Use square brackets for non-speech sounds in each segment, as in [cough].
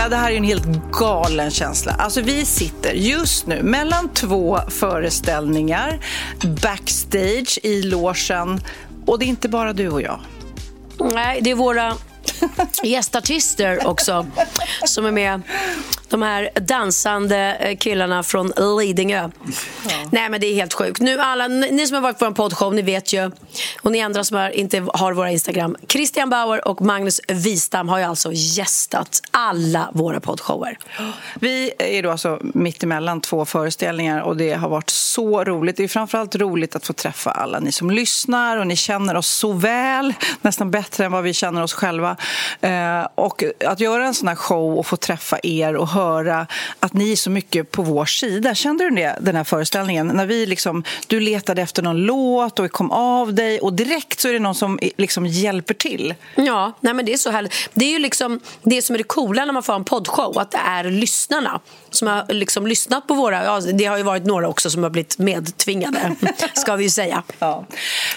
Pernilla, det här är en helt galen känsla. Alltså vi sitter just nu mellan två föreställningar backstage i logen och det är inte bara du och jag. Nej, det är våra [laughs] gästartister också som är med. De här dansande eh, killarna från Lidingö. Nej men det är helt sjukt. Nu alla, ni som har varit på vår poddshow, ni vet ju. Och ni andra som har, inte har våra Instagram. Christian Bauer och Magnus Wistam har ju alltså gästat alla våra poddshower. Vi är då alltså mitt emellan två föreställningar och det har varit så roligt. Det är framförallt roligt att få träffa alla ni som lyssnar och ni känner oss så väl, nästan bättre än vad vi känner oss själva. Eh, och att göra en sån här show och få träffa er och höra höra att ni är så mycket på vår sida. Kände du det, den här föreställningen? När vi liksom, du letade efter någon låt och kom av dig och direkt så är det någon som liksom hjälper till. Ja, nej men det är så härligt. Det är ju liksom det som är det coola när man får en poddshow, att det är lyssnarna som har liksom lyssnat på våra... Ja, det har ju varit några också som har blivit medtvingade, [laughs] ska vi ju säga. Ja.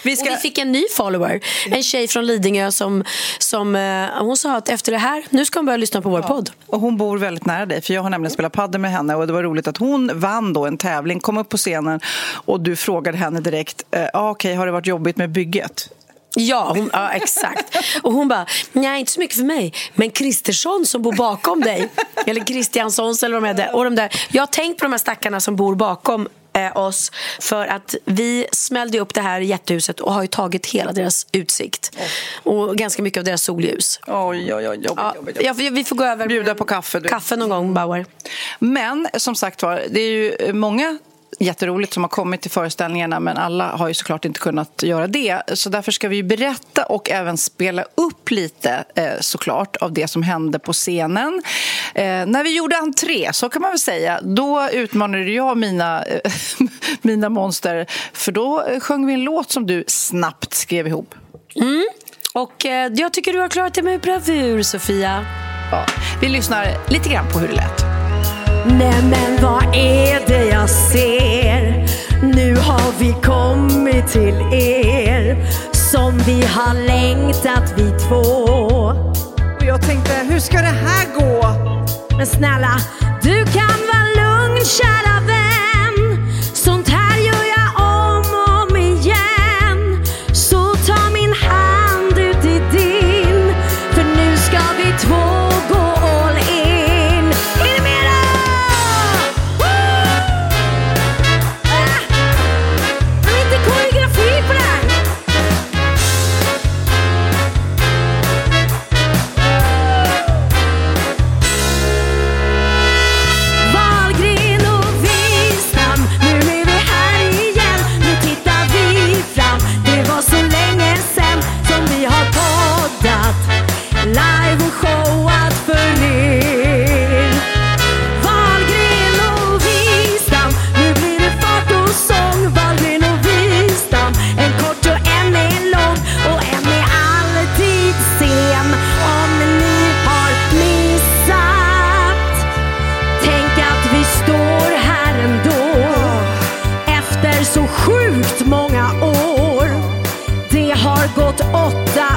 Vi ska... Och vi fick en ny follower, en tjej från Lidingö som, som eh, hon sa att efter det här, nu ska hon börja lyssna på vår podd. Och hon bor väldigt nära dig, för jag har nämligen spelat padel med henne och det var roligt att hon vann då en tävling, kom upp på scenen och du frågade henne direkt, eh, ah, okej, okay, har det varit jobbigt med bygget? Ja, hon, ja, exakt. Och hon bara, nej inte så mycket för mig, men Kristersson som bor bakom dig, eller Kristianssons eller vad de heter, och de där. Jag har tänkt på de här stackarna som bor bakom eh, oss för att vi smällde upp det här jättehuset och har ju tagit hela deras utsikt oh. och ganska mycket av deras solljus. Oj, oj, oj, jobbigt, ja, jobbigt, jobbigt. Ja, vi får gå över. Bjuda på kaffe. Du. Kaffe någon gång, Bauer. Men som sagt var, det är ju många jätteroligt som har kommit till föreställningarna men alla har ju såklart inte kunnat göra det. Så därför ska vi berätta och även spela upp lite eh, såklart av det som hände på scenen. Eh, när vi gjorde entré, så kan man väl säga, då utmanade jag mina, eh, [laughs] mina monster för då sjöng vi en låt som du snabbt skrev ihop. Mm. Och jag tycker du har klarat det med bravur, Sofia. Ja. Vi lyssnar lite grann på hur det lät. Nej men vad är det jag ser? Nu har vi kommit till er som vi har längtat vi två. Och jag tänkte, hur ska det här gå? Men snälla, du kan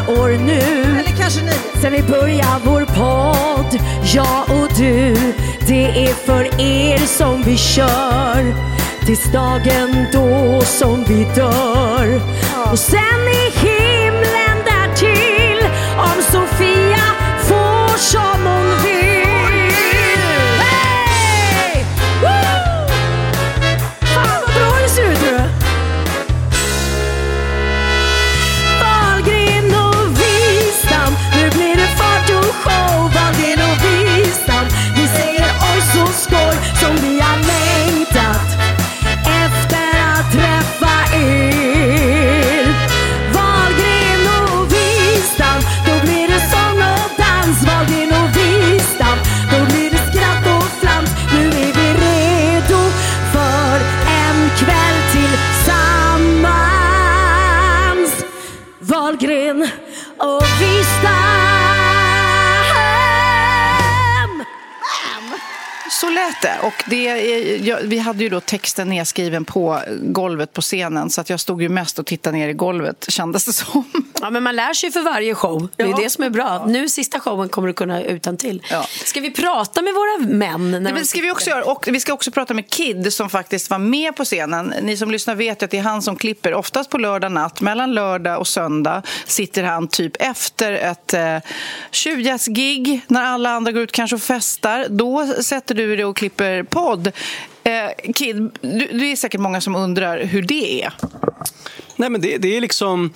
år nu. Eller kanske nio. Sen vi började vår podd, jag och du. Det är för er som vi kör. Tills dagen då som vi dör. Och sen i himlen därtill. Om Sofia får som hon vill. Och det är, jag, vi hade ju då texten nedskriven på golvet på scenen så att jag stod ju mest och tittade ner i golvet kändes det som. Ja, men man lär sig för varje show. Det är Ja. det som är bra. Nu sista showen kommer du kunna utan till. Ja. Ska vi prata med våra män? När Det de ska vi också göra. Och vi ska också prata med Kid som faktiskt var med på scenen. Ni som lyssnar vet att det är han som klipper. Oftast på lördag natt, mellan lördag och söndag sitter han typ efter ett eh, tjuvjazz-gig när alla andra går ut kanske och festar. Då sätter du dig och klipper podd. Eh, Kid, du, det är säkert många som undrar hur det är. Nej, men det, det är liksom...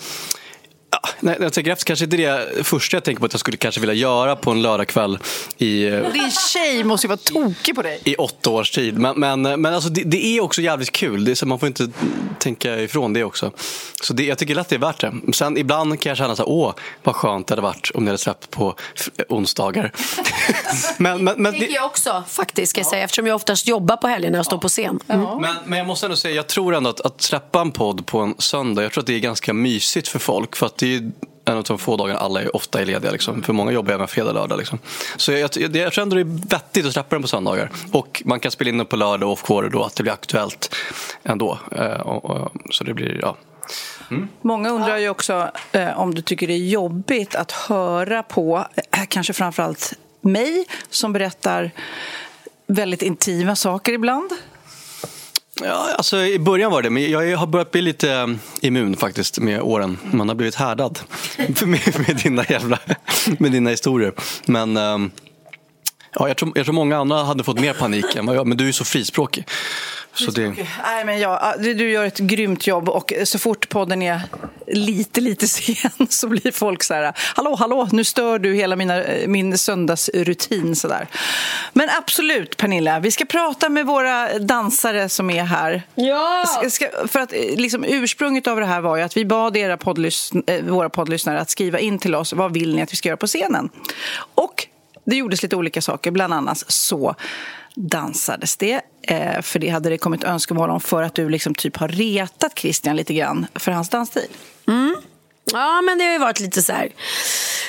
När jag tänker efter kanske inte det första jag tänker på att jag skulle kanske vilja göra på en lördagkväll i, eh, Din tjej måste ju vara tokig på dig. i åtta års tid. Men, men, men alltså det, det är också jävligt kul. Det är så man får inte tänka ifrån det också. Så det, jag tycker lätt det är värt det. Sen ibland kan jag känna så här, åh vad skönt det hade varit om ni hade släppt på onsdagar. [laughs] men, men, men, det, jag också faktiskt, ska jag säga, eftersom jag oftast jobbar på helgen när jag står på scen. Mm. men, men jag måste ändå säga, jag tror ändå att, att släppa en podd på en söndag, jag tror att det är ganska mysigt för folk. För att det är en av de få dagarna alla är ofta är lediga. Liksom. För många jobbar även fredag och lördag. Liksom. Så jag, jag, jag tror ändå det är vettigt att släppa den på söndagar. Och man kan spela in den på lördag och off då, att det blir aktuellt ändå. Eh, och, och, så det blir, ja. Mm. Många undrar ju också eh, om du tycker det är jobbigt att höra på, eh, kanske framförallt mig som berättar väldigt intima saker ibland. Ja, alltså, I början var det men jag har börjat bli lite eh, immun faktiskt med åren. Man har blivit härdad [laughs] med, med, dina, jävla, med dina historier. Men ehm, ja, jag, tror, jag tror många andra hade fått mer panik än vad jag. Men du är så frispråkig. Så det, Nej, men ja, du, du gör ett grymt jobb och så fort podden är lite, lite [laughs] sen så blir folk så här Hallå, hallå, nu stör du hela mina, min söndagsrutin sådär. Men absolut, Pernilla, vi ska prata med våra dansare som är här. Ja! Ska, för att eh, liksom, ursprunget av det här var ju att vi bad era poddlys- eh, våra poddlyssnare att skriva in till oss vad vill ni att vi ska göra på scenen. Och det gjordes lite olika saker, bland annat så dansades det. Eh, för det hade det kommit önskemål om för att du liksom typ har retat Christian lite grann för hans dansstil. Mm. Ja, men det har ju varit lite så här...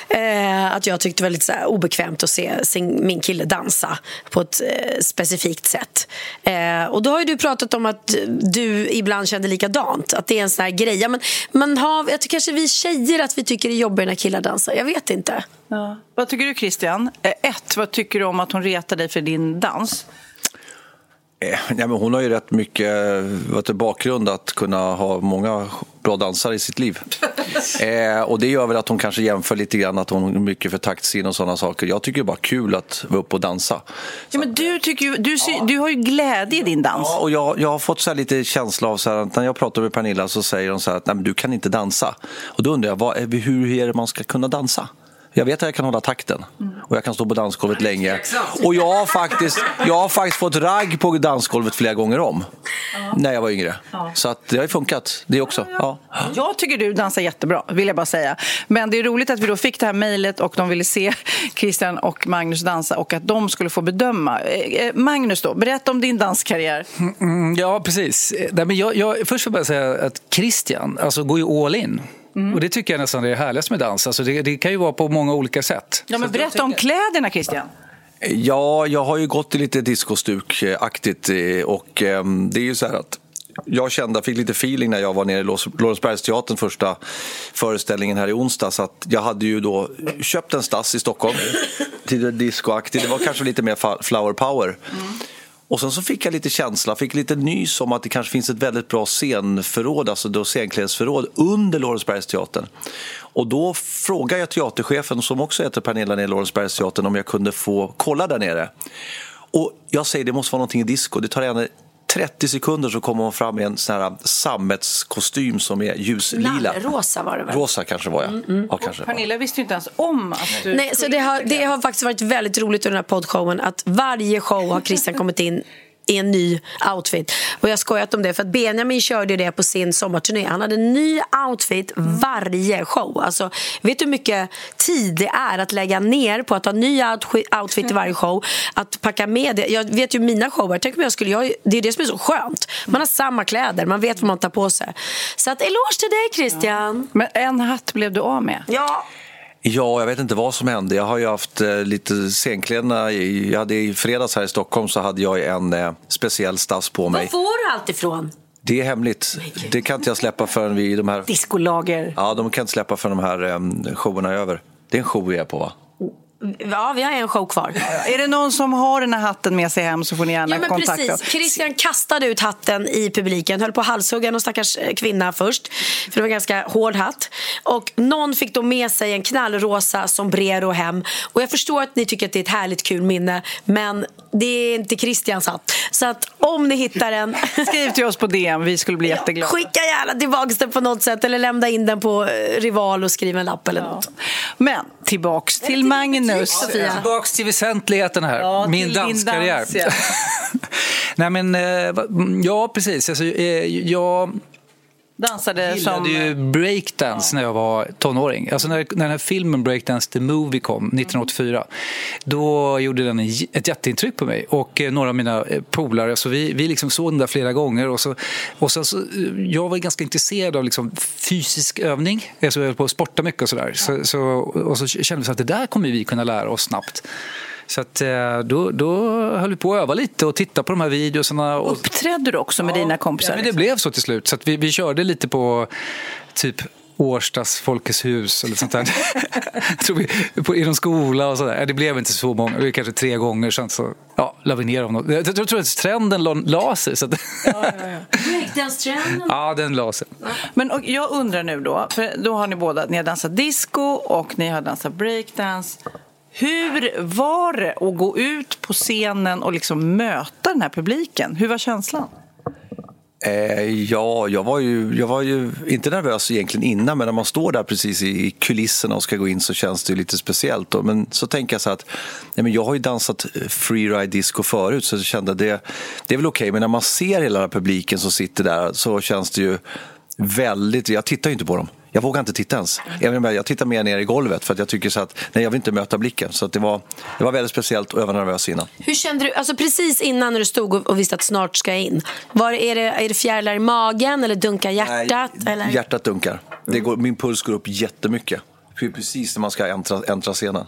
Eh, att jag tyckte det var lite så här obekvämt att se sin, min kille dansa på ett eh, specifikt sätt. Eh, och då har ju du pratat om att du ibland kände likadant. Att det är en sån här grej. Ja, men man har, jag tycker kanske vi tjejer att vi tycker det är jobbigt när killar dansar. Jag vet inte. Vad tycker du Christian? Eh, ett, vad tycker du om att hon retar dig för din dans? Eh, Ja, men hon har ju rätt mycket vet du, bakgrund att kunna ha många bra dansare i sitt liv. [laughs] eh, och Det gör väl att hon kanske jämför lite grann att hon är mycket för taktsinne och sådana saker. Jag tycker det är bara kul att vara uppe och dansa. Ja, men du, tycker ju, du, sy- du har ju glädje i din dans. Ja, och jag, jag har fått så här lite känsla av så här, att när jag pratar med Pernilla så säger hon så här att Nej, men du kan inte dansa. Och då undrar jag vad, hur är det man ska kunna dansa? Jag vet att jag kan hålla takten och jag kan stå på dansgolvet länge. Och jag har faktiskt, jag har faktiskt fått ragg på dansgolvet flera gånger om när jag var yngre. Så att det har ju funkat det också. Ja. Jag tycker du dansar jättebra, vill jag bara säga. Men det är roligt att vi då fick det här mejlet och de ville se [laughs] Christian och Magnus dansa och att de skulle få bedöma. Eh, eh, Magnus då, berätta om din danskarriär. Mm, ja, precis. Nej, men jag, jag, först vill jag bara säga att Christian alltså, går ju all in. Och Det tycker jag nästan är det härligaste med dans. Alltså, det, det kan ju vara på många olika sätt. Ja, men berätta om kläderna Christian. Ja, jag har ju gått i lite discostuk-aktigt eh, och eh, det är ju så här att jag kände, fick lite feeling när jag var nere i Lorensbergsteatern första föreställningen här i onsdags att jag hade ju då köpt en stass i Stockholm till det discoaktigt. Det var kanske lite mer flower power. Och sen så fick jag lite känsla, fick lite nys om att det kanske finns ett väldigt bra scenförråd, alltså då scenklädesförråd under Lorensbergsteatern. Och då frågade jag teaterchefen, som också heter Pernilla nere i Lorensbergsteatern, om jag kunde få kolla där nere. Och jag säger det måste vara någonting i disco. Det tar gärna 30 sekunder så kommer hon fram i en sån här sammetskostym som är ljuslila. Rosa var det väl? Rosa kanske var jag. Mm, Ja, kanske. Pernilla visste ju inte ens om att du Nej, så det har, det har faktiskt varit väldigt roligt under den här poddshowen att varje show har Christian kommit in i en ny outfit. Och jag har skojat om det för att Benjamin körde det på sin sommarturné. Han hade en ny outfit varje show. Alltså, vet du hur mycket tid det är att lägga ner på att ha ny outfit- i varje show? Att packa med det. Jag vet ju mina shower, tänk om jag skulle, jag, det är det som är så skönt. Man har samma kläder, man vet vad man tar på sig. Så att eloge till dig Christian. Men en hatt blev du av med. Ja. Ja, jag vet inte vad som hände. Jag har ju haft eh, lite scenkläderna. I, jag hade I fredags här i Stockholm så hade jag en eh, speciell stass på mig. Var får du allt ifrån? Det är hemligt. Det kan inte jag släppa förrän vi de här... Discolager. Ja, de kan inte släppa förrän de här um, showerna är över. Det är en show vi är på va? Ja, vi har en show kvar. Är det någon som har den här hatten med sig hem så får ni gärna Ja, kontakta precis. oss. Christian kastade ut hatten i publiken, höll på att halshugga någon stackars eh, kvinna först. För det var en ganska hård hatt. Och någon fick då med sig en knallrosa sombrero hem. Och jag förstår att ni tycker att det är ett härligt kul minne, men det är inte Christians hatt. Så att om ni hittar den, [laughs] Skriv till oss på DM, vi skulle bli jätteglada. skicka gärna tillbaka den på något sätt eller lämna in den på eh, Rival och skriv en lapp eller något. Men tillbaks till Magnus. Sofia. Tillbaks till väsentligheten här. Ja, Min till danskarriär. dans, ja. [laughs] Nej men, eh, mm, ja precis. Alltså, eh, jag Dansade gillade som... ju breakdance när jag var tonåring. Alltså när, när den här filmen Breakdance the Movie kom 1984 då gjorde den ett jätteintryck på mig och eh, några av mina eh, polare. Så vi, vi liksom såg den där flera gånger. Och så, och så, eh, jag var ganska intresserad av liksom fysisk övning. Alltså jag höll på att sporta mycket och sådär. Så, så, och så kände vi så att det där kommer vi kunna lära oss snabbt. Så att, eh, då, då höll vi på att öva lite och titta på de här videorna. Och, Uppträdde du också med dina kompisar? Ja, men det blev så till slut. Så att vi, vi körde lite på typ Årstas Folkets hus eller sånt där. [laughs] Tror vi, på, I någon skola och sådär. Det blev inte så många, det var kanske tre gånger. Sen så ja, la vi ner dem. Jag, jag tror att trenden la, la sig. Så att, Breakdance-trenden. ja, den la sig. Men och jag undrar nu då, för då har ni båda, ni har dansat disco och ni har dansat breakdance. Hur var det att gå ut på scenen och liksom möta den här publiken? Hur var känslan? Eh, ja, jag var, ju, jag var ju inte nervös egentligen innan men när man står där precis i kulisserna och ska gå in så känns det ju lite speciellt. Då. Men så tänker jag så att nej, men jag har ju dansat eh, freeride disco förut så jag kände det, det är väl okej men när man ser hela den här publiken som sitter där så känns det ju väldigt, jag tittar ju inte på dem. Jag vågar inte titta ens. Jag, tittar mer ner i golvet för att jag tycker så att nej, jag vill inte möta blicken. Så det, var, det var väldigt speciellt och jag var nervös innan. Hur kände du, alltså precis innan när du stod och, och visste att snart ska jag in? Var, är, det, är det fjärilar i magen eller dunkar hjärtat? Nej, eller? Hjärtat dunkar. Det går, min puls går upp jättemycket. Precis när man ska äntra, äntra scenen.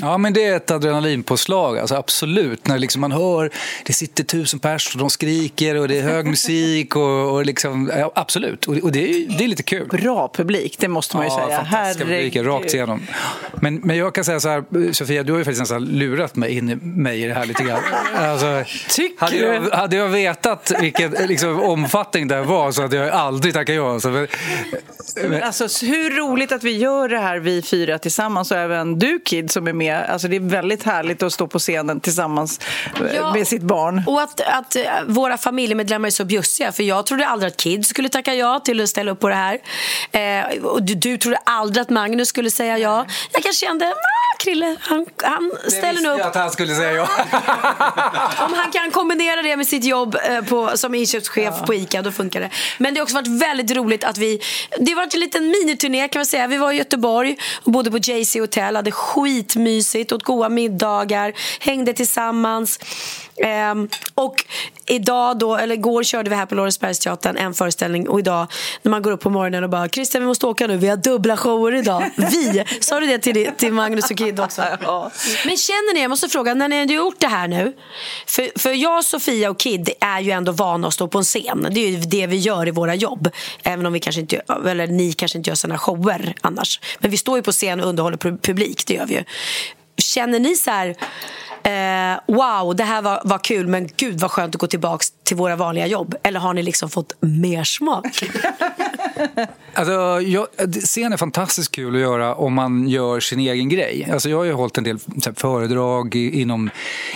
Ja, men det är ett adrenalinpåslag, alltså absolut. När liksom man hör, det sitter tusen pers och de skriker och det är hög musik och, och liksom, ja, absolut. Och, och det, är, det är lite kul. Bra publik, det måste man ju säga. fantastiska publiker, rakt igenom. Men, men jag kan säga så här, Sofia, du har ju faktiskt nästan lurat mig in i mig i det här lite grann. Alltså, Tycker hade, jag, hade jag vetat vilken liksom, omfattning det var så hade jag aldrig tackat ja. Så, men, Men alltså, hur roligt att vi gör det här, vi fyra tillsammans och även du Kid som är med. Alltså, det är väldigt härligt att stå på scenen tillsammans eh, Ja. med sitt barn. Och att, att eh, våra familjemedlemmar är så bjussiga. För jag trodde aldrig att Kid skulle tacka ja till att ställa upp på det här. Eh, och du, du trodde aldrig att Magnus skulle säga ja. Jag kanske kände, ah, Krille, han, han ställer nog upp. att han skulle säga ja. [laughs] Om han kan kombinera det med sitt jobb eh, på, som inköpschef på ICA, då funkar det. Men det har också varit väldigt roligt att vi... Det har varit en liten miniturné kan man säga. Vi var i Göteborg och bodde på JC Hotel, hade skitmysigt, åt goda middagar, hängde tillsammans. Ehm, och idag då, eller igår körde vi här på Lorensbergsteatern en föreställning och idag när man går upp på morgonen och bara Christian vi måste åka nu, vi har dubbla shower idag. Vi! Sa du det till, till Magnus och Kid också. [laughs] Men känner ni, jag måste fråga, när ni har gjort det här nu. För, för jag, Sofia och Kid är ju ändå vana att stå på en scen. Det är ju det vi gör i våra jobb. Även om vi kanske inte, eller ni kanske inte gör såna shower annars. Men vi står ju på scen och underhåller pu- publik, det gör vi ju. Känner ni så här, eh, wow, det här var, var kul, men gud vad skönt att gå tillbaka till våra vanliga jobb? Eller har ni liksom fått mer smak? [laughs] Alltså, jag, scen är fantastiskt kul att göra om man gör sin egen grej. Alltså, jag har ju hållit en del så här, föredrag i- inom,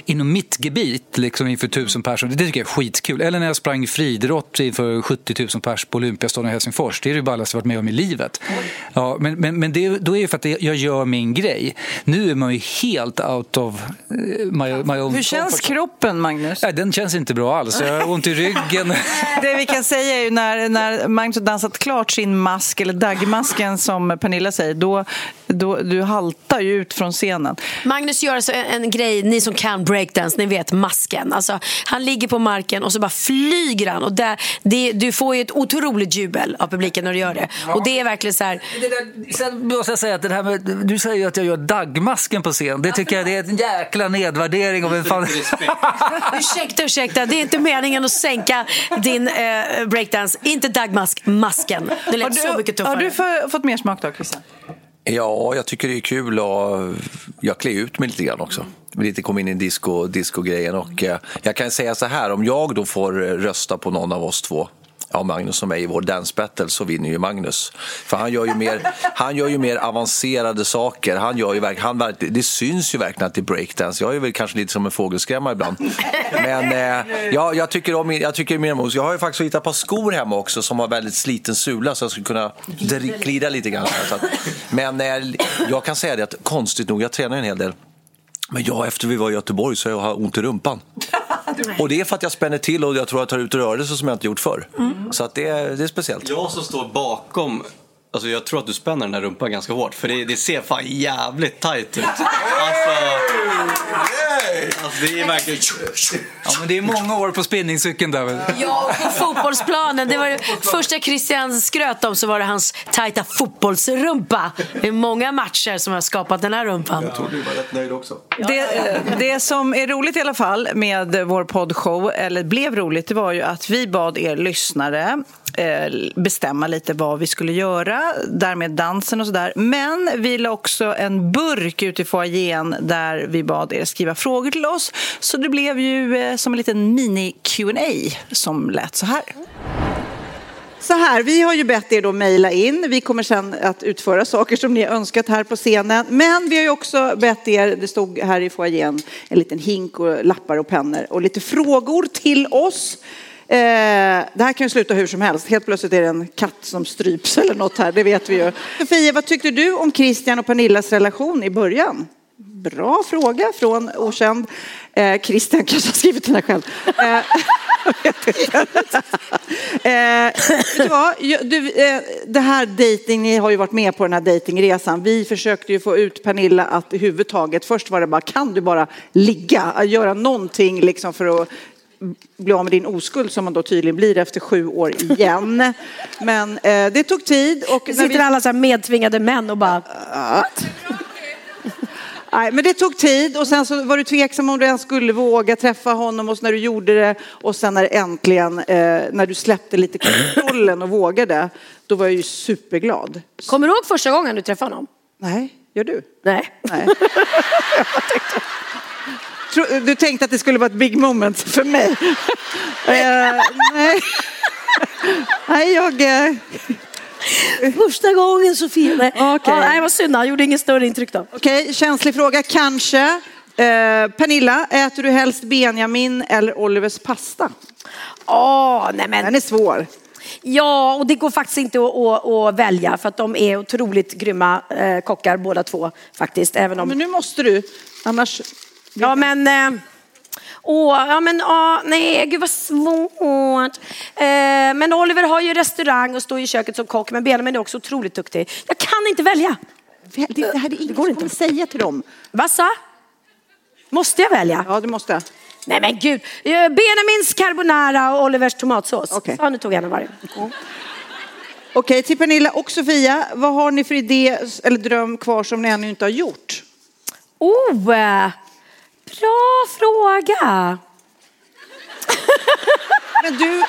inom mitt gebit liksom inför tusen personer. Det tycker jag är skitkul. Eller när jag sprang friidrott inför 70 000 pers på Olympiastaden i Helsingfors. Det är det ballaste jag varit med om i livet. Ja, men men, men det, då är det för att jag gör min grej. Nu är man ju helt out of eh, my, my own Hur känns kroppen, Magnus? Nej, den känns inte bra alls. Jag har ont i ryggen. [laughs] Det vi kan säga är ju när, när Magnus har dansat klart sin mask, eller dagmasken som Pernilla säger, då, då du haltar ju ut från scenen. Magnus gör alltså en, en grej, ni som kan breakdance, ni vet masken. Alltså, han ligger på marken och så bara flyger han. Och där, det, du får ju ett otroligt jubel av publiken när du gör det. Och det är verkligen så här, där, sen måste jag säga att det här med, du säger ju att jag gör dagmasken på scen. Det tycker jag det är en jäkla nedvärdering av en fan. ursäkta, ursäkta, det är inte meningen att sänka din eh, breakdance. Inte dagmask, masken. Det lät så mycket tuffare. har du för, fått mer smak då, Christian? Ja, jag tycker det är kul och jag klär ut mig lite grann också. Lite kom in i disco, disco-grejen och eh, jag kan säga så här, om jag då får eh, rösta på någon av oss två Ja, Magnus och mig i vår dance battle så vinner ju Magnus. För han gör ju mer, han gör ju mer avancerade saker. Han gör ju verk, han, det syns ju verkligen att det är breakdance. Jag är väl kanske lite som en fågelskrämma ibland. Men eh, jag, jag tycker om jag tycker mer om Jag har ju faktiskt hittat ett par skor hemma också som har väldigt sliten sula så jag skulle kunna glida lite grann. Så att, men eh, jag kan säga det att konstigt nog, jag tränar ju en hel del. Men jag, efter vi var i Göteborg så har jag ont i rumpan. Och det är för att jag spänner till och jag tror jag tar ut rörelser som jag inte gjort förr. Så att det, är, det är speciellt. Jag som står bakom, alltså jag tror att du spänner den här rumpan ganska hårt för det, det ser fan jävligt tajt ut. [laughs] Alltså, alltså det är verkligen... Ja, men det är många år på spinningcykeln där. väl? Ja, på fotbollsplanen. Det var det första Christian skröt om så var det hans tajta fotbollsrumpa. Det är många matcher som har skapat den här rumpan. Du var rätt nöjd också. Det, det som är roligt i alla fall med vår poddshow, eller blev roligt, det var ju att vi bad er lyssnare eh, bestämma lite vad vi skulle göra, därmed dansen och sådär. Men vi la också en burk ute i foajén där vi bad er skriva frågor till oss. Så det blev ju eh, som en liten mini-Q&A som lät så här. Så här, vi har ju bett er då mejla in. Vi kommer sen att utföra saker som ni har önskat här på scenen. Men vi har ju också bett er, det stod här i foajén, en liten hink och lappar och pennor och lite frågor till oss. Eh, det här kan ju sluta hur som helst. Helt plötsligt är det en katt som stryps eller något här, det vet vi ju. Sofia, vad tyckte du om Christian och Pernillas relation i början? Bra fråga från okänd. Eh, Christian kanske har skrivit den här själv. Eh. [laughs] Eh, vet du eh, det här dating, ni har ju varit med på den här datingresan. Vi försökte ju få ut Pernilla att överhuvudtaget, först var det bara, kan du bara ligga, göra någonting liksom för att bli av med din oskuld som man då tydligen blir efter sju år igen. Men eh, det tog tid. Och Det när vi- sitter alla så här medtvingade män och bara... Nej, men det tog tid och sen så var du tveksam om du ens skulle våga träffa honom och så när du gjorde det och sen när äntligen, eh, när du släppte lite kontrollen och vågade, då var jag ju superglad. Kommer du ihåg första gången du träffade honom? Nej, gör du? Nej. Nej. Du tänkte att det skulle vara ett big moment för mig? Eh, nej. nej, jag... eh, Första gången Sofia. Nej, Okej. ja, nej vad synd, han gjorde inget större intryck då. Okej, känslig fråga kanske. Eh, Pernilla, äter du helst Benjamin eller Olivers pasta? Åh, nej men. Den är svår. Ja, och det går faktiskt inte att, att, att välja för att de är otroligt grymma eh, kockar båda två faktiskt. Även om... Men nu måste du, annars... Ja men... Eh, åh, ja men åh, nej gud vad svårt. Eh, men Oliver har ju restaurang och står i köket som kock men Benjamin är också otroligt duktig. Jag kan inte välja. Det, det här är inget du inte. kommer säga till dem. Vad sa? Måste jag välja? Ja, du måste. Nej men gud. Eh, Benjamins carbonara och Olivers tomatsås. Okej. Ja, nu tog jag en varje. Okej, till Pernilla och Sofia. Vad har ni för idé eller dröm kvar som ni ännu inte har gjort? Oh, eh, bra fråga. [laughs] Men du...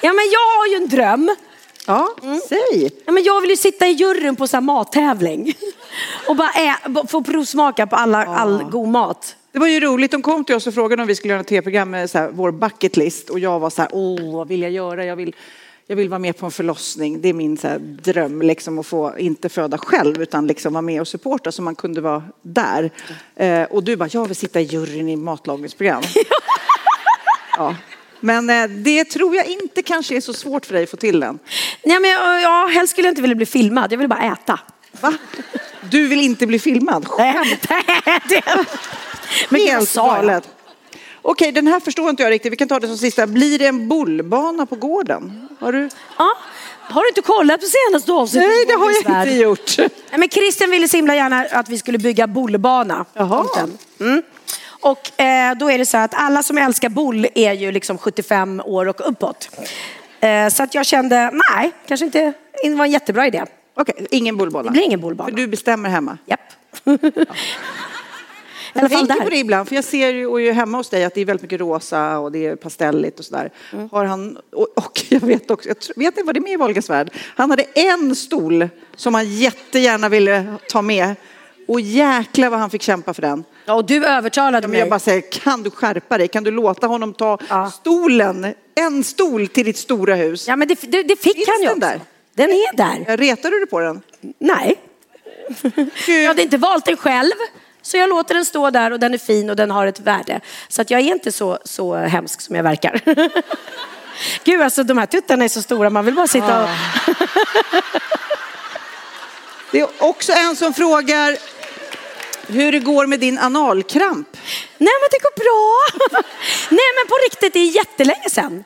Ja, men jag har ju en dröm. Ja, säg. Ja, men jag vill ju sitta i juryn på så mattävling och bara ä, få provsmaka på alla, all god mat. Det var ju roligt, de kom till oss och frågade om vi skulle göra ett tv-program med så här, vår bucket list och jag var så här, åh, vad vill jag göra? Jag vill, jag vill vara med på en förlossning. Det är min så här, dröm, liksom, att få inte föda själv utan liksom vara med och supporta så man kunde vara där. Eh, och du bara, jag vill sitta i juryn i matlagningsprogram. [laughs] ja. Men eh, det tror jag inte kanske är så svårt för dig att få till den. Nej, men jag, ja, helst skulle jag inte vilja bli filmad, jag vill bara äta. Va? Du vill inte bli filmad? Skämt. [laughs] Men Helt galet. Okej, den här förstår inte jag riktigt. Vi kan ta det som sista. Blir det en bollbana på gården? Har du? Ja. Har du inte kollat på senaste avsnittet? Nej, det har jag inte gjort. Nej, men Christian ville så himla gärna att vi skulle bygga bollbana. Jaha. Mm. Och eh, då är det så att alla som älskar boll är ju liksom 75 år och uppåt. Eh, så att jag kände, nej, kanske inte det var en jättebra idé. Okej, ingen bollbana? Det blir ingen bollbana. För du bestämmer hemma? Japp. I [laughs] [laughs] Jag tänker där. på det ibland, för jag ser ju och ju hemma hos dig att det är väldigt mycket rosa och det är pastelligt och sådär. Mm. Har han, och, och [laughs] jag vet också, jag vet inte vad det är med i Wahlgrens värld. Han hade en stol som han jättegärna ville ta med. Och jäklar vad han fick kämpa för den. Ja, och du övertalade Men mig. jag bara säger, kan du skärpa dig? Kan du låta honom ta Ja. stolen, en stol till ditt stora hus? Ja, men det, det, det fick Finns han ju den också. där? Den är där. Retar du dig på den? Nej. Jag hade inte valt den själv. Så jag låter den stå där och den är fin och den har ett värde. Så att jag är inte så, så hemsk som jag verkar. [laughs] Gud, alltså de här tuttarna är så stora, man vill bara sitta och... [laughs] Det är också en som frågar hur det går med din analkramp. Nej men det går bra. [laughs] Nej men på riktigt, det är jättelänge sedan.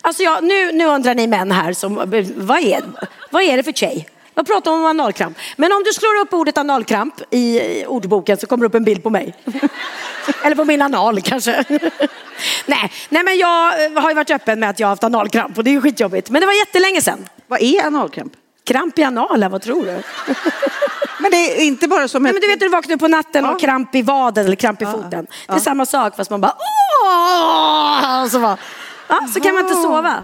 Alltså jag, nu, nu undrar ni män här, som, vad, är, vad är det för tjej? Jag pratar om analkramp. Men om du slår upp ordet analkramp i ordboken så kommer det upp en bild på mig. [laughs] Eller på min anal kanske. [laughs] nej, nej, men jag eh, har ju varit öppen med att jag har haft analkramp och det är ju skitjobbigt. Men det var jättelänge sedan. Vad är analkramp? Kramp i analen, vad tror du? [laughs] Men det är inte bara som Nej, ett... men du vet när du vaknar på natten och kramp i vaden eller kramp i foten. Det är samma sak fast man bara åh! Så, bara, ja, så kan man inte sova.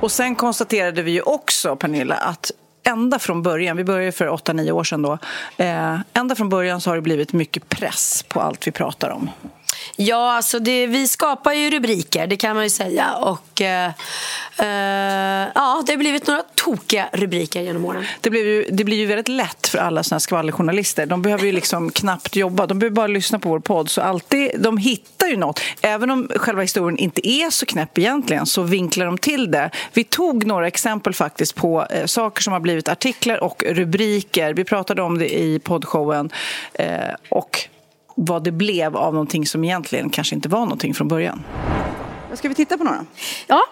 Och sen konstaterade vi ju också, Pernilla, att ända från början, vi började för 8-9 år sedan då, eh, ända från början så har det blivit mycket press på allt vi pratar om. Ja, alltså det, vi skapar ju rubriker, det kan man ju säga. Och eh, eh, ja, det har blivit några tokiga rubriker genom åren. Det blir, ju, det blir ju väldigt lätt för alla såna här skvallerjournalister. De behöver ju liksom knappt jobba, de behöver bara lyssna på vår podd. Så alltid, de hittar ju något. Även om själva historien inte är så knäpp egentligen så vinklar de till det. Vi tog några exempel faktiskt på eh, saker som har blivit artiklar och rubriker. Vi pratade om det i poddshowen. Eh, och vad det blev av någonting som egentligen kanske inte var någonting från början. Ska vi titta på några? Ja,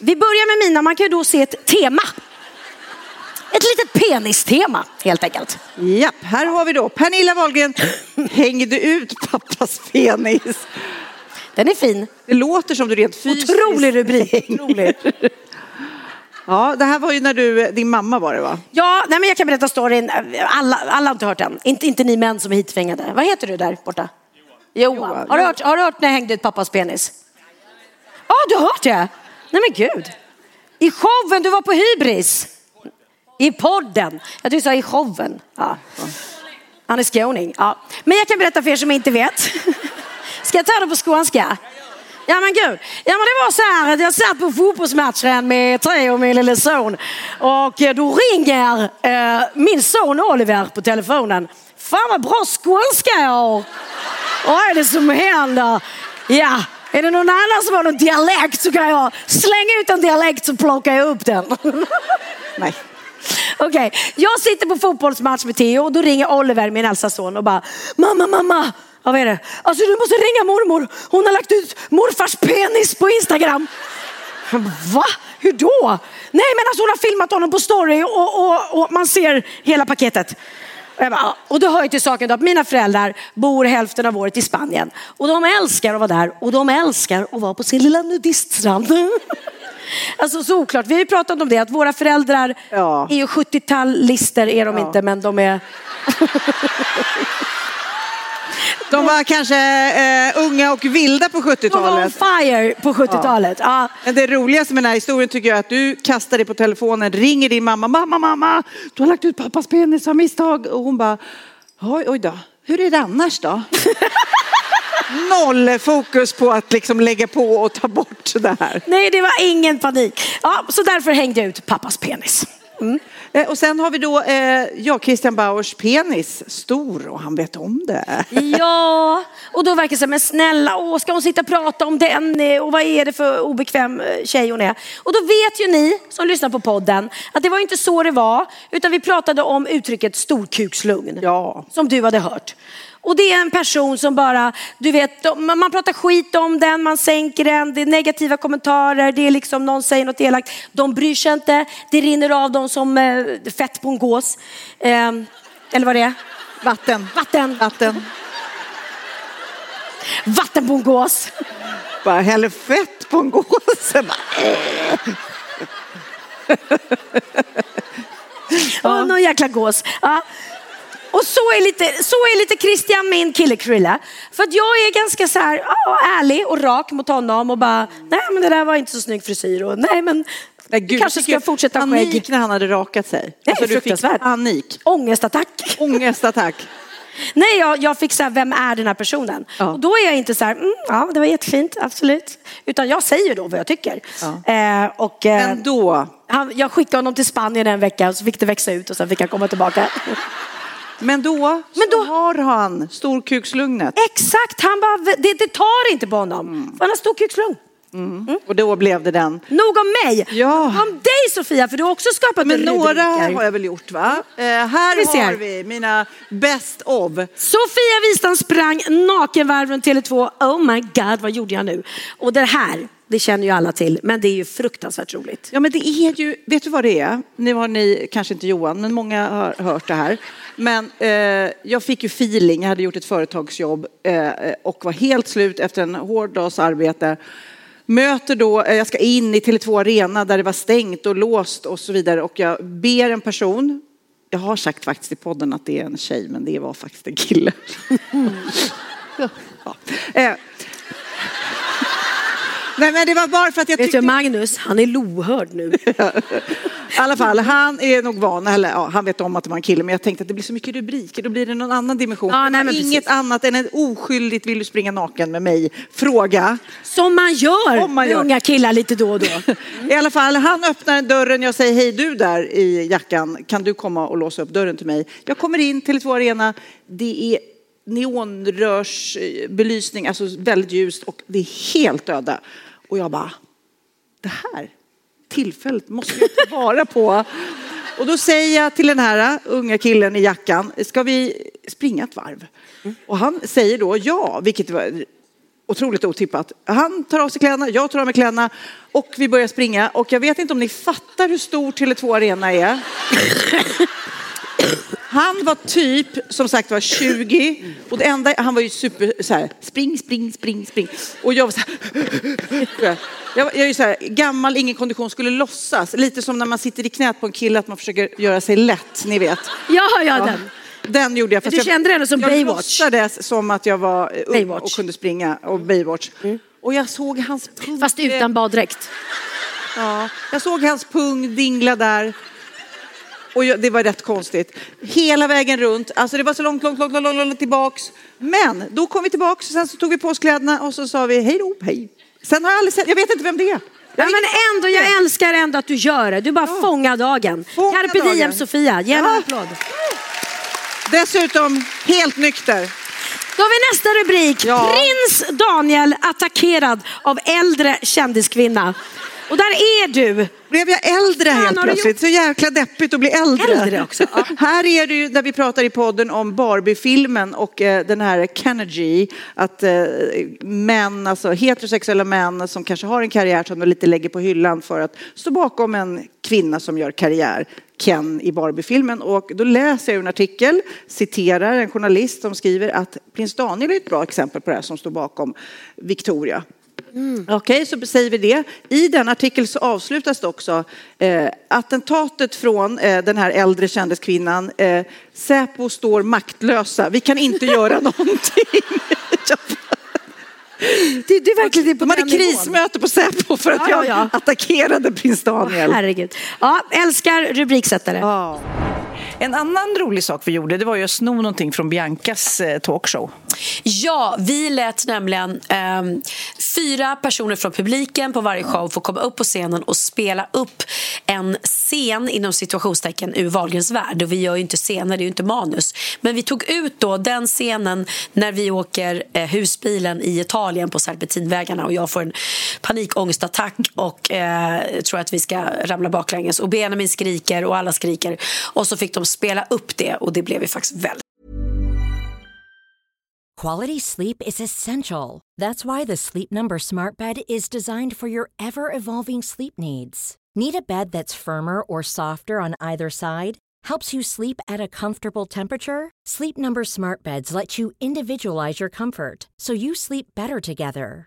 vi börjar med mina. Man kan ju då se ett tema. Ett litet penistema, helt enkelt. Ja, här har vi då Pernilla Wahlgren hängde ut pappas penis. Den är fin. Det låter som du rent fysiskt... Otrolig rubrik. Otrolig. Ja, det här var ju när du, din mamma var det va? Ja, nej men jag kan berätta storyn. Alla, alla har inte hört den. Inte, inte ni män som är hitfängade. Vad heter du där borta? Johan. Har, du hört, har du hört när jag hängde ut pappas penis? Ja, du har hört det? Nej men gud. I showen, du var på hybris. I podden. Jag tyckte du sa i showen. Ja. Han är skåning. Ja. Men jag kan berätta för er som inte vet. [laughs] Ska jag ta det på skånska? Ja men gud. Ja men det var så här att jag satt på fotbollsmatchen med Theo och min lille son. Och eh, då ringer eh, min son Oliver på telefonen. Fan vad bra skånska jag har. Vad är det som händer? Ja, är det någon annan som har någon dialekt så kan jag slänga ut en dialekt så plockar jag upp den. [laughs] Nej. Okej, jag sitter på fotbollsmatch med Theo och då ringer Oliver, min äldsta son och bara Mamma, mamma, ja, vad är det? Alltså du måste ringa mormor. Hon har lagt ut morfars penis på Instagram. Va? Hur då? Nej men alltså hon har filmat honom på story och, och, och man ser hela paketet. Och, bara, och då hör ju till saken då att mina föräldrar bor hälften av året i Spanien. Och de älskar att vara där och de älskar att vara på sin lilla nudiststrand. [laughs] Alltså så oklart. Vi har ju pratat om det att våra föräldrar Ja. är ju 70-talister är de Ja. inte men de är... [laughs] De var kanske eh, unga och vilda på De var on 70-talet. fire på 70-talet. Ja. Men det roligaste med den här historien tycker jag är att du kastar dig på telefonen, ringer din mamma, mamma, mamma, du har lagt ut pappas penis av misstag. Och hon bara, oj, oj då, hur är det annars då? [laughs] Noll fokus på att liksom lägga på och ta bort det här. Nej, det var ingen panik. Ja, så därför hängde jag ut pappas penis. Eh, Och sen har vi då, eh, ja, Christian Bauers penis, stor och han vet om det. [laughs] Ja, och då verkar det här, men snälla, åh, ska hon sitta och prata om den eh, och vad är det för obekväm eh, tjej hon är? Och då vet ju ni som lyssnar på podden att det var inte så det var, utan vi pratade om uttrycket storkukslugn. Ja. Som du hade hört. Och det är en person som bara, du vet, man pratar skit om den, man sänker den, det är negativa kommentarer, det är liksom någon säger något elakt. De bryr sig inte, det rinner av dem som eh, fett på en gås. Eh, eller vad det är? Vatten. Vatten. Vatten. Vatten på en gås. Bara häller fett på en gås. Eh. [laughs] Ja. någon jäkla gås. Ja. Och så är, lite, så är lite Christian min kille Krille. För att jag är ganska så här, ja, ärlig och rak mot honom och bara, nej men det där var inte så snygg frisyr och nej men Nej, gud, kanske jag ska fortsätta skägg. Panik när han hade rakat sig. Det är Alltså, du fick fruktansvärt. panik. Ångestattack. Ångestattack. [laughs] Nej, jag, jag fick så här, vem är den här personen? Ja. Och då är jag inte så här, mm, ja det var jättefint, absolut. Utan jag säger då vad jag tycker. Eh, och, eh, Men då, han, jag skickade honom till Spanien en vecka och så fick det växa ut och sen fick han komma tillbaka. [laughs] men då, Men då- har han storkukslugnet. Exakt, han bara, det, det tar inte på honom. Mm. Han har stor kukslugn. Och då blev det den. Nog om mig. Ja. Om dig Sofia, för du har också skapat Men några rubriker. har jag väl gjort va? Eh, här Vi har vi mina best of. Sofia Wistam sprang nakenvarv runt Tele2. Oh my god, vad gjorde jag nu? Och det här, det känner ju alla till, men det är ju fruktansvärt roligt. Ja men det är ju, vet du vad det är? Nu har ni, kanske inte Johan, men många har hört det här. Men eh, jag fick ju feeling, jag hade gjort ett företagsjobb eh, och var helt slut efter en hård dags arbete. Möter då, eh, jag ska in i Tele2 Arena där det var stängt och låst och så vidare och jag ber en person, jag har sagt faktiskt i podden att det är en tjej men det var faktiskt en kille. [laughs] ja. Eh, Nej men det var bara för att jag Vet tyckte du Magnus, han är lohörd nu. i alla fall, han är nog van, eller ja, han vet om att det var en kille, men jag tänkte att det blir så mycket rubriker, då blir det någon annan dimension. Ja, nej, Inget precis. annat än en oskyldigt vill du springa naken med mig fråga. Som man gör Om man med gör. unga killar lite då och då. [laughs] I alla fall, han öppnar dörren, jag säger hej du där i jackan, kan du komma och låsa upp dörren till mig? Jag kommer in till Tele2 Arena, det är neonrörsbelysning, alltså väldigt ljust och det är helt öde. Och jag bara, det här tillfället måste jag ta vara på. Och då säger jag till den här unga killen i jackan, ska vi springa ett varv? Och han säger då ja, vilket var otroligt otippat. Han tar av sig kläderna, jag tar av mig kläderna och vi börjar springa. Och jag vet inte om ni fattar hur stor Tele2 Arena är. Han var typ, som sagt var 20 och det enda, han var ju super så här, spring, spring, spring, spring. Och jag var så här, [laughs] jag, var- jag är ju så här, gammal, ingen kondition, skulle låtsas. Lite som när man sitter i knät på en kille, att man försöker göra sig lätt, ni vet. Ja, ja, den. Den gjorde jag. fast Du jag, kände dig som jag Baywatch. låtsades som att jag var ung Baywatch. och kunde springa och Baywatch. Och jag såg hans pung. Fast utan baddräkt. Ja, jag såg hans pung dingla där. Och jag, det var rätt konstigt. Hela vägen runt. Alltså det var så långt, långt, långt, långt, långt, tillbaks. Men då kom vi tillbaks och sen så tog vi på oss kläderna och så sa vi hej då, hej. Sen har jag aldrig sett, jag vet inte vem det är. Ja, men ändå, jag älskar ändå att du gör det. Du bara fångar dagen. Fånga Carpe diem dagen. Sofia, ge henne en Ja. applåd. Dessutom helt nykter. Då har vi nästa rubrik. Ja. Prins Daniel attackerad av äldre kändiskvinna. Och där är du. Blev jag äldre Fan, helt plötsligt? Så jäkla deppigt att bli äldre. Äldre också, ja. [laughs] Här är det ju där vi pratar i podden om Barbie-filmen och eh, den här Kennedy. Att eh, män, alltså heterosexuella män som kanske har en karriär som de lite lägger på hyllan för att stå bakom en kvinna som gör karriär. Ken i Barbie-filmen och då läser jag en artikel, citerar en journalist som skriver att prins Daniel är ett bra exempel på det här som står bakom Victoria. Okej, så säger vi det. I den artikel så avslutas det också eh, attentatet från eh, den här äldre kändiskvinnan. Eh, Säpo står maktlösa. Vi kan inte [laughs] göra någonting. Det, det är verkligen på De hade krismöte på Säpo för att Ja, ja, jag ja. attackerade prins Daniel. Herregud. Ja, älskar rubriksättare. Ja. En annan rolig sak vi gjorde det var ju att sno någonting från Biancas eh, talkshow. Ja, vi lät nämligen eh, fyra personer från publiken på varje show få komma upp på scenen och spela upp en scen inom situationstecken ur Wahlgrens värld. Och vi gör ju inte scener, det är ju inte manus. Men vi tog ut då den scenen när vi åker eh, husbilen i Italien på serpentinvägarna och jag får en panikångestattack och eh, tror att vi ska ramla baklänges. Och Benjamin skriker och alla skriker. Och så fick de spela upp det och det blev ju faktiskt väldigt Quality sleep is essential. That's why the Sleep Number Smart Bed is designed for your ever evolving sleep needs. Need a bed that's firmer or softer on either side? Helps you sleep at a comfortable temperature? Sleep Number Smart Beds let you individualize your comfort so you sleep better together.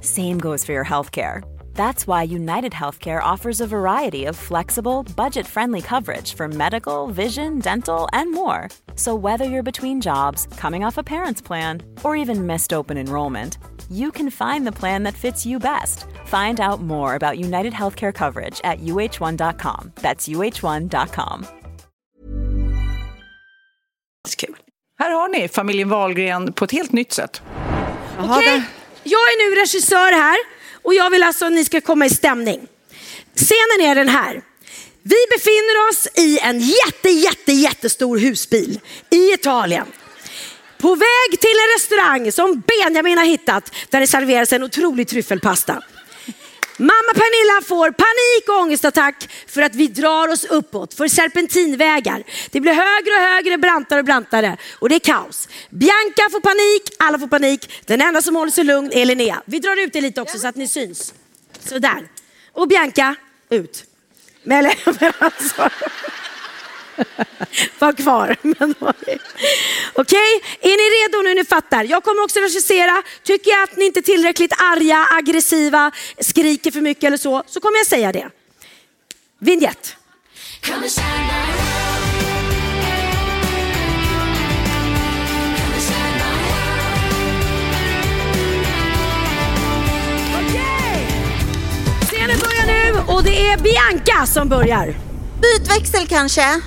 Same goes for your healthcare. That's why United Healthcare offers a variety of flexible, budget friendly coverage for medical, vision, dental, and more. So, whether you're between jobs, coming off a parent's plan, or even missed open enrollment, you can find the plan that fits you best. Find out more about United Healthcare coverage at uh1.com. That's uh1.com. Kul. Här har ni familjen Wahlgren på ett helt nytt sätt. Okej, jag är nu regissör här och jag vill alltså att ni ska komma i stämning. Scenen är den här. Vi befinner oss i en jätte, jätte, jättestor husbil i Italien. På väg till en restaurang som Benjamin har hittat där det serveras en otrolig tryffelpasta. Mamma Pernilla får panik och ångestattack för att vi drar oss uppåt för serpentinvägar. Det blir högre och högre, brantare och brantare och det är kaos. Bianca får panik, alla får panik. Den enda som håller sig lugn är Linnea. Vi drar ut det lite också så att ni syns. Sådär. Och Bianca, ut. Men, [laughs] men alltså. [laughs] Var kvar. Men okej, Okej, är ni redo nu? Ni fattar. Jag kommer också regissera. Tycker jag att ni inte är tillräckligt arga, aggressiva, skriker för mycket eller så, så kommer jag säga det. Vignett. Och det är Bianca som börjar. Byt växel kanske?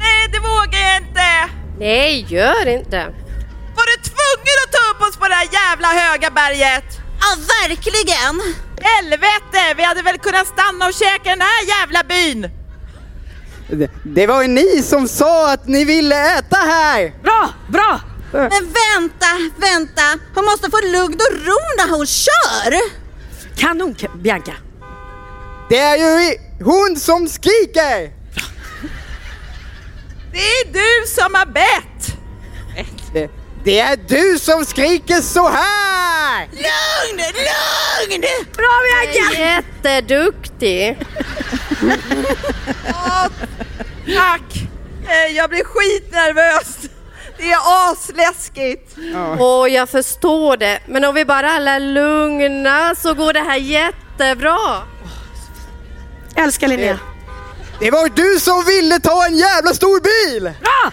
Nej, det vågar jag inte! Nej, gör inte. Var du tvungen att ta upp oss på det här jävla höga berget? Ja, verkligen! Helvete, vi hade väl kunnat stanna och käka den här jävla byn! Det, det var ju ni som sa att ni ville äta här! Bra, bra! Men vänta, vänta. Hon måste få lugn och ro när hon kör. Kanon Bianca. Det är ju hon som skriker! Det är du som har bett! Det, det är du som skriker så här! Lugn, lugn! Bra Bianca! Jätteduktig. [laughs] Ja, tack! Eh, Jag blir skitnervös. Det är asläskigt. Åh, jag förstår det. Men om vi bara alla är lugna så går det här jättebra. Älskar Linnea. Det var du som ville ta en jävla stor bil! Bra!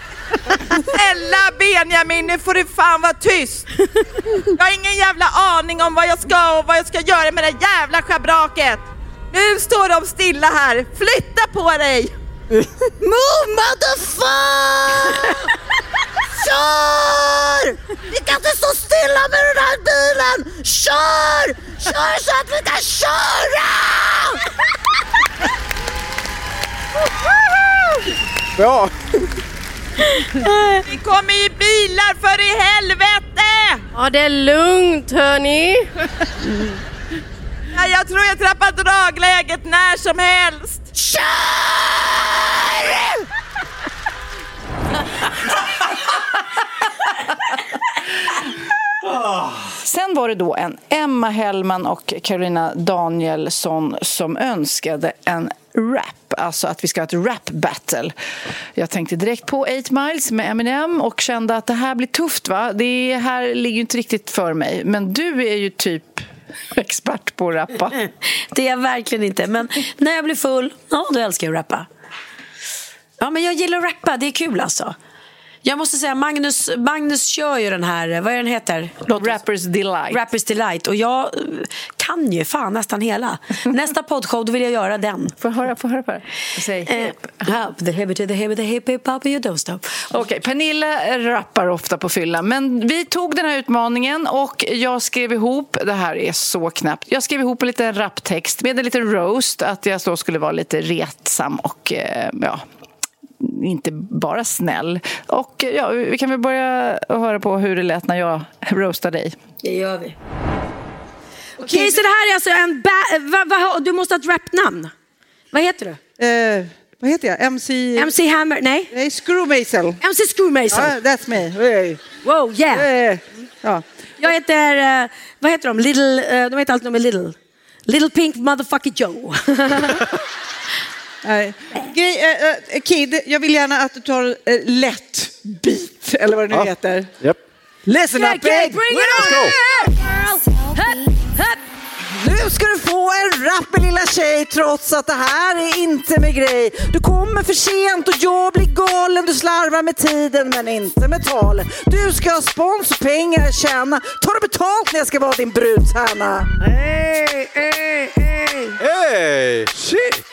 Snälla Benjamin, nu får du fan vara tyst. Jag har ingen jävla aning om vad jag ska och vad jag ska göra med det jävla schabraket. Nu står de stilla här. Flytta på dig! Move motherfucker! Kör! Vi kan inte stå stilla med den här bilen! Kör! Kör så att vi kan köra! Bra! [laughs] Vi kommer i bilar för i helvete! Ja, det är lugnt hörni. Ja, jag tror jag trappar dragläget när som helst. Kör! Sen var det då en Emma Hellman och Carolina Danielsson som önskade en rap, alltså att vi ska ha ett rap battle. Jag tänkte direkt på 8 Miles med Eminem och kände att det här blir tufft va? Det här ligger ju inte riktigt för mig. Men du är ju typ [laughs] expert på att rappa. [laughs] Det är jag verkligen inte. Men när jag blir full, ja, då älskar jag att rappa. Ja, men jag gillar att rappa. Det är kul alltså. Jag måste säga, Magnus, Magnus kör ju den här, vad är den heter? Rappers Delight. Rappers Delight. Och jag eh, kan ju fan nästan hela. [laughs] Nästa poddshow, då vill jag göra den. Får höra, får höra på det? Säg hip. Uh, the hip to the hip, the hip, hip, hop, you don't stop. Okej, Pernilla rappar ofta på fyllan, men vi tog den här utmaningen och jag skrev ihop, det här är så knappt, jag skrev ihop en liten raptext med en liten roast, att jag då skulle vara lite retsam och eh, ja, inte bara snäll. Och ja, vi kan väl börja höra på hur det lät när jag roastade dig. Det gör vi. Okej, så det här är alltså en... Ba- va, va, du måste ha ett rapnamn. Vad heter du? Eh, vad heter jag? MC... MC Hammer? Nej. Nej, Screwmazel. MC Screwmazel. Ja, that's me. Hey. Wow, yeah. Eh, ja. Jag heter... eh, vad heter de? Little... eh, de heter alltid de är Little. Little Pink Motherfucker Joe. [laughs] Nej. Grej, eh, eh, Kid, jag vill gärna att du tar eh, lätt beat, eller vad det nu Ja. heter. Yep. Listen Yeah, up, big! bring it on! Nu ska du få en rapp lilla tjej trots att det här är inte med grej. Du kommer för sent och jag blir galen. Du slarvar med tiden men inte med talet. Du ska ha spons och pengar tjäna. Tar du betalt när jag ska vara din brudtärna? Hey, hey, hey. Hey! Shit!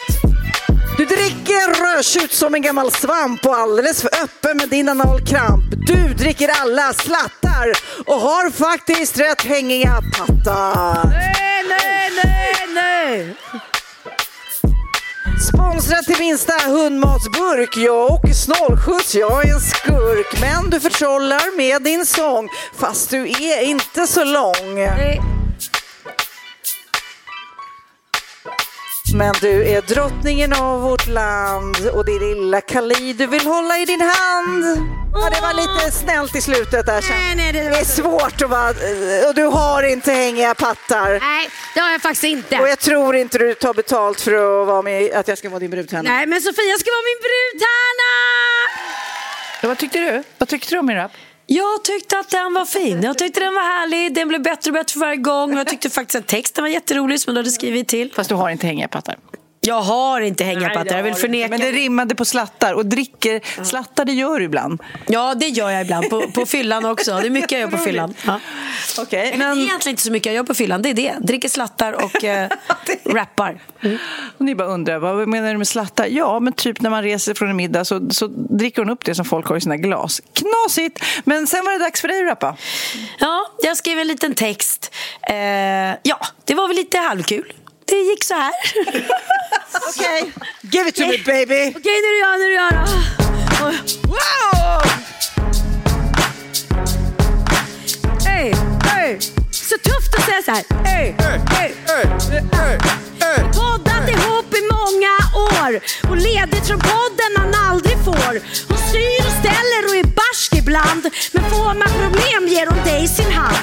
Du dricker rödtjut som en gammal svamp och alldeles för öppen med din analkramp. Du dricker alla slattar och har faktiskt rätt hängiga pattar. Nej, nej, nej, nej. Sponsra till minsta hundmatsburk. Jag åker snålskjuts, jag är en skurk. Men du förtrollar med din sång, fast du är inte så lång. Nej. Men du är drottningen av vårt land och det lilla Kali du vill hålla i din hand. Ja, det var lite snällt i slutet där. Nej, nej, det var det är svårt att vara... Och du har inte hängiga pattar. Nej, det har jag faktiskt inte. Och jag tror inte du tar betalt för att, vara med, att jag ska vara din brudtärna. Nej, men Sofia ska vara min brudtärna! Ja, vad tyckte du? Vad tyckte du om min rap? Jag tyckte att den var fin. Jag tyckte den var härlig. Den blev bättre och bättre för varje gång. Jag tyckte faktiskt att texten var jätterolig som du hade skrivit till. Fast du har inte hängiga pattar. Jag har inte hängapattar. Jag vill förneka. Men det rimmade på slattar och dricker slattar det gör du ibland. Ja, det gör jag ibland. På, på fyllan också. Det är mycket jag gör på fyllan. Ja. Okej, Det är egentligen inte så mycket jag gör på fyllan. Det är det. Dricker slattar och eh, [laughs] rappar. Och ni bara undrar, vad menar du med slattar? Ja, men typ när man reser från en middag så, så dricker hon upp det som folk har i sina glas. Knasigt! Men sen var det dags för dig att rappa. Ja, jag skrev en liten text. Eh, ja, det var väl lite halvkul. Det gick så här. [laughs] Okej, give it to me baby! Okej, nu är det jag, nu är det jag då. Wow! Hej, hej. Så tufft att säga så här. Hej, hej. Poddat ihop i många år och ledigt från podden man aldrig får. Hon styr och ställer och är barsk ibland. Men får man problem ger hon dig sin hand.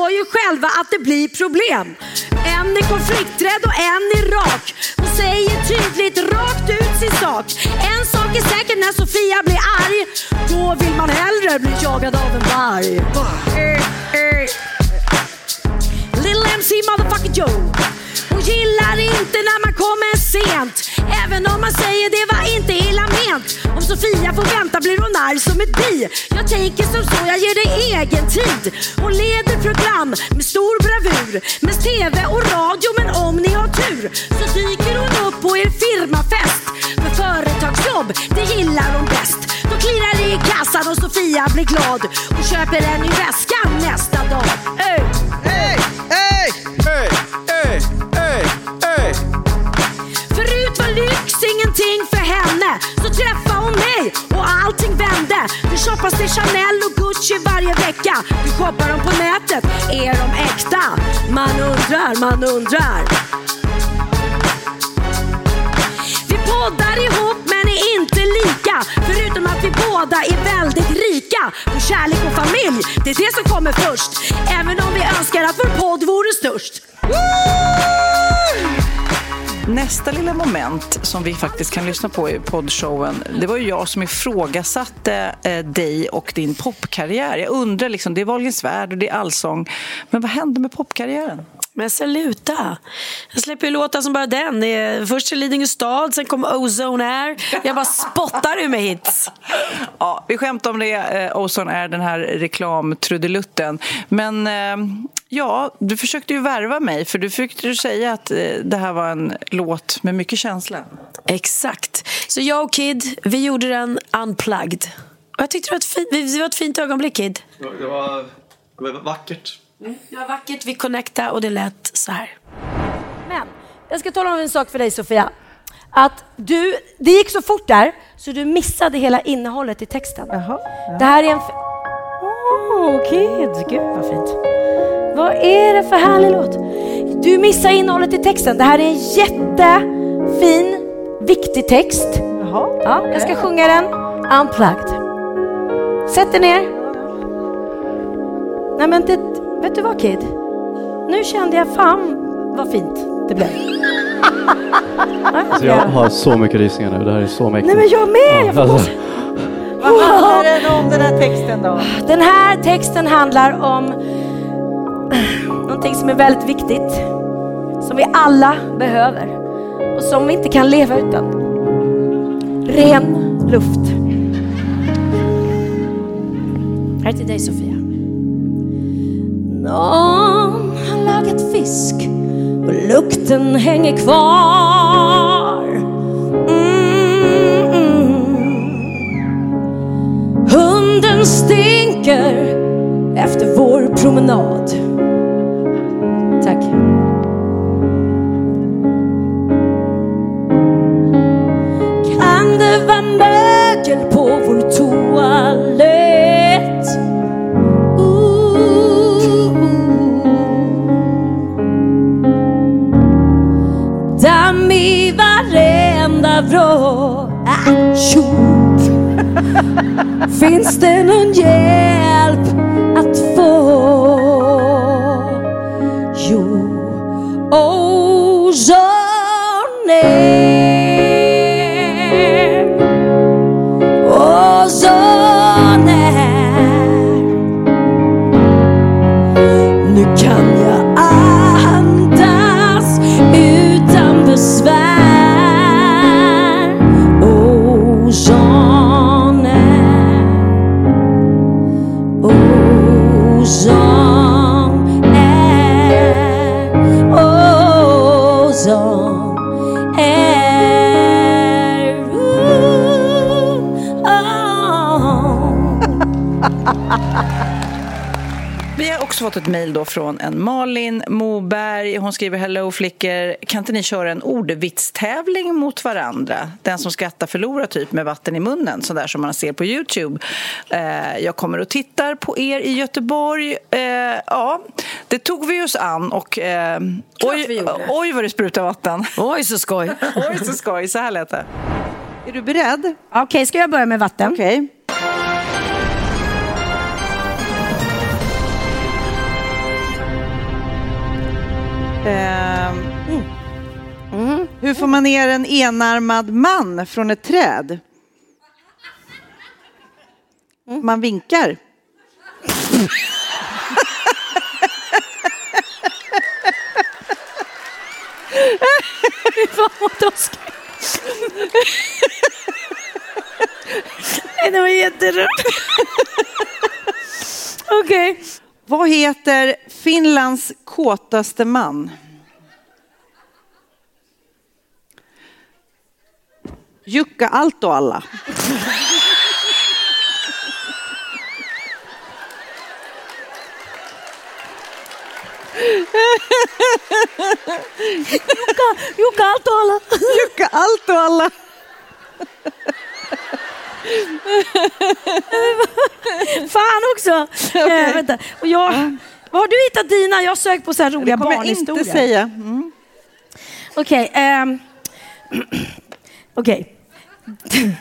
Förstår ju själva att det blir problem. En är konflikträdd och en är rak. Hon säger tydligt rakt ut sin sak. En sak är säker när Sofia blir arg. Då vill man hellre bli jagad av en varg. Eh, eh. Little MC motherfucker Joe. Hon gillar inte när man kommer sent. Även om man säger det var inte illa ment. Om Sofia får vänta blir hon arg som ett bi. Jag tänker som så, jag ger dig egen tid. Hon leder program med stor bravur. Med TV och radio, men om ni har tur så dyker hon upp på er firmafest. För företagsjobb, det gillar hon bäst. Då klirrar det i kassan och Sofia blir glad. Hon köper en ny väska nästa dag. Hey, hey! Hey! Någonting för henne Så träffade hon mig och allting vände Nu shoppas det Chanel och Gucci varje vecka. Du shoppar dem på nätet. Är de äkta? Man undrar, man undrar. Vi poddar ihop men är inte lika. Förutom att vi båda är väldigt rika på kärlek och familj. Det är det som kommer först. Även om vi önskar att vår podd vore störst. Nästa lilla moment som vi faktiskt kan lyssna på i poddshowen, det var ju jag som ifrågasatte eh, dig och din popkarriär. Jag undrar, liksom, det är Wahlgrens värld och det är allsång, men vad hände med popkarriären? Men sluta. Jag släpper ju låtar som bara den. Först till Lidingö stad, sen kom Ozone Air. Jag bara spottar ur mig hits. Ja, vi skämtar om det, eh, Ozone är den här reklamtrudelutten. Men eh, ja, du försökte ju värva mig, för du fick ju säga att eh, det här var en låt med mycket känsla. Exakt. Så jag och Kid, vi gjorde den unplugged. Och jag tyckte det var ett fint, det var ett fint ögonblick, Kid. Det var, det var vackert. Det var vackert, vi connectade och det lät så här. Men jag ska tala om en sak för dig Sofia. Att du, det gick så fort där så du missade hela innehållet i texten. Det här är en... f- Åh, Kid, gud vad fint. Vad är det för härlig låt? Du missar innehållet i texten. Det här är en jättefin, viktig text. ja, jag ska sjunga den unplugged. Sätt dig ner. Nej men det, vet du vad Kid? Nu kände jag fan vad fint det blev. [laughs] Alltså jag har så mycket rysningar nu. Det här är så mäktigt. Nej men jag med! Jag får alltså, Vad handlar den om den här texten då? Den här texten handlar om någonting som är väldigt viktigt. Som vi alla behöver. Och som vi inte kan leva utan. Ren luft. Här är till dig Sofia. Någon har lagat fisk och lukten hänger kvar. Finns det någon ett mejl då från en Malin Moberg. Hon skriver Hello flickor, kan inte ni köra en ordvitstävling mot varandra? Den som skrattar förlorar typ med vatten i munnen, sådär som man ser på Youtube. Eh, jag kommer och tittar på er i Göteborg. Eh, ja, det tog vi oss an och eh, oj, oj vad det sprutar vatten. Oj så skoj. [laughs] oj så skoj, så här lät det. Är du beredd? Okej, ska jag börja med vatten? Okej. Ehm, mm. Hur får man ner en enarmad man från ett träd? Man vinkar. Fy fan vad taskigt. Nej, det var jätteroligt. Okej. Vad heter Finlands kåtaste man? Jukka Altoalla. Jukka, Jukka Altoalla. Jukka Altoalla. [laughs] Fan också! [laughs] Eh, vänta. Och jag, Var har du hittat dina? Jag har sökt på så här roliga Det kommer jag barnhistorier. inte säga. Mm. Okej. ehm, [clears throat] Okej. [clears throat]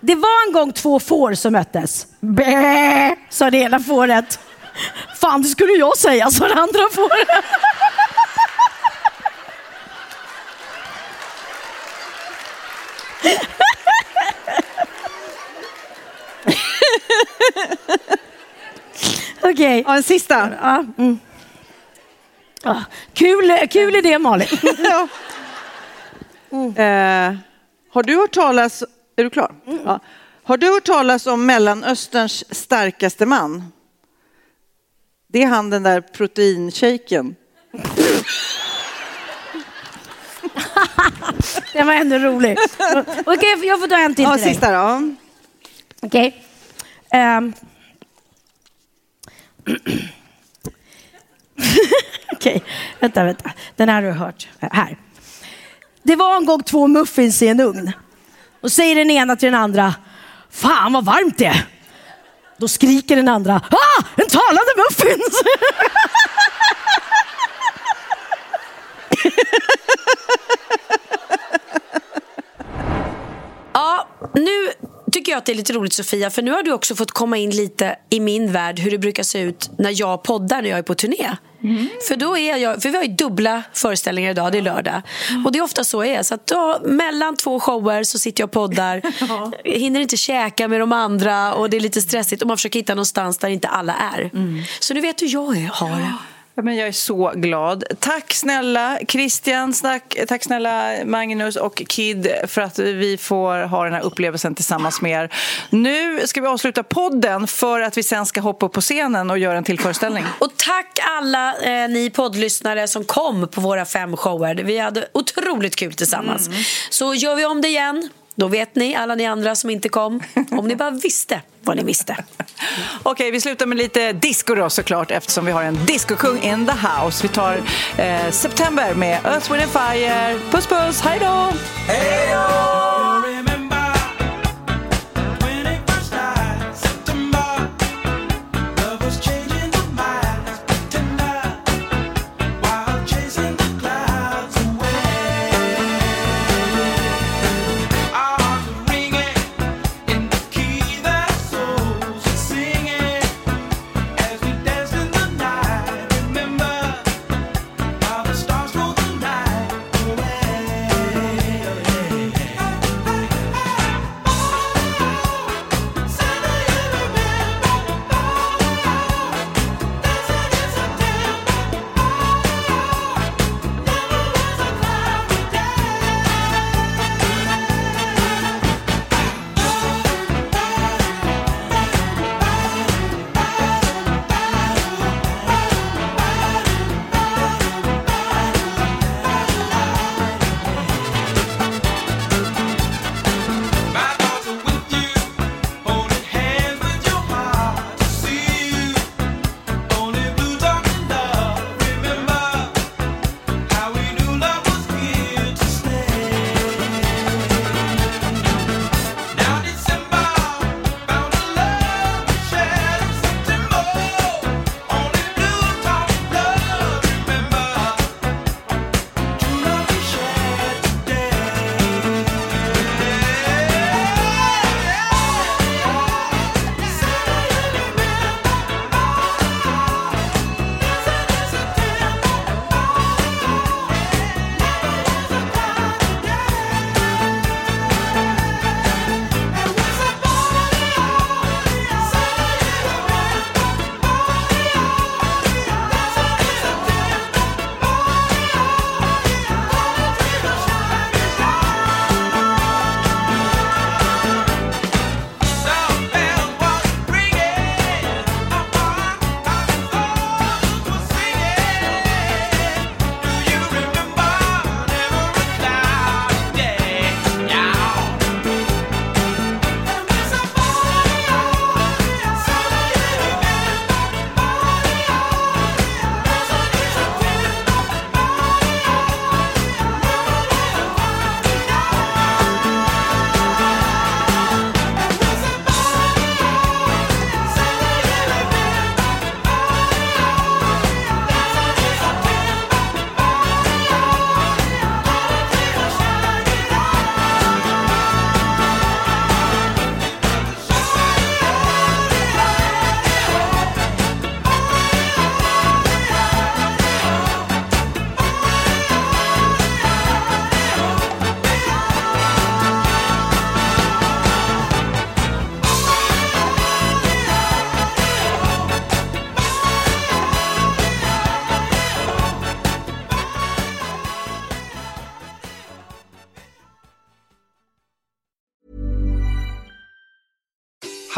Det var en gång två får som möttes. Bä, sa det ena fåret. Fan, det skulle jag säga, sa det andra fåret. [laughs] Okej. Ja, en sista. Ja, mm. ja, kul, kul idé, Malin. [laughs] Ja. Eh, har du hört talas... Är du klar? Ja. Har du hört talas om Mellanösterns starkaste man? Det är han den där proteinshaken. [laughs] Den var ändå rolig. Okej, jag får ta en till Ja, till dig. sista då. Okej. Ehm. [clears throat] Okej, vänta, vänta. Den här har du hört. Här. Det var en gång två muffins i en ugn. Och säger den ena till den andra, fan vad varmt det är. Då skriker den andra, ah, en talande muffins! [laughs] Ja, nu tycker jag att det är lite roligt Sofia, för nu har du också fått komma in lite i min värld hur det brukar se ut när jag poddar när jag är på turné. För då är jag, för vi har ju dubbla föreställningar idag, det är lördag. Och det är ofta så är. Så att då, mellan två shower så sitter jag och poddar. [laughs] Jag hinner inte käka med de andra och det är lite stressigt. Och man försöker hitta någonstans där inte alla är. Så du vet hur jag är, har det. Ja, men jag är så glad. Tack snälla Christian, tack, tack snälla Magnus och Kid för att vi får ha den här upplevelsen tillsammans med er. Nu ska vi avsluta podden för att vi sen ska hoppa upp på scenen och göra en till föreställning. Och tack alla eh, ni poddlyssnare som kom på våra fem shower. Vi hade otroligt kul tillsammans. Så gör vi om det igen, då vet ni, alla ni andra som inte kom, om ni bara visste vad ni visste. Okej, vi slutar med lite disco då såklart eftersom vi har en discokung in the house. Vi tar eh, September med Earth, Wind and Fire. Puss puss, hej då! Stars roll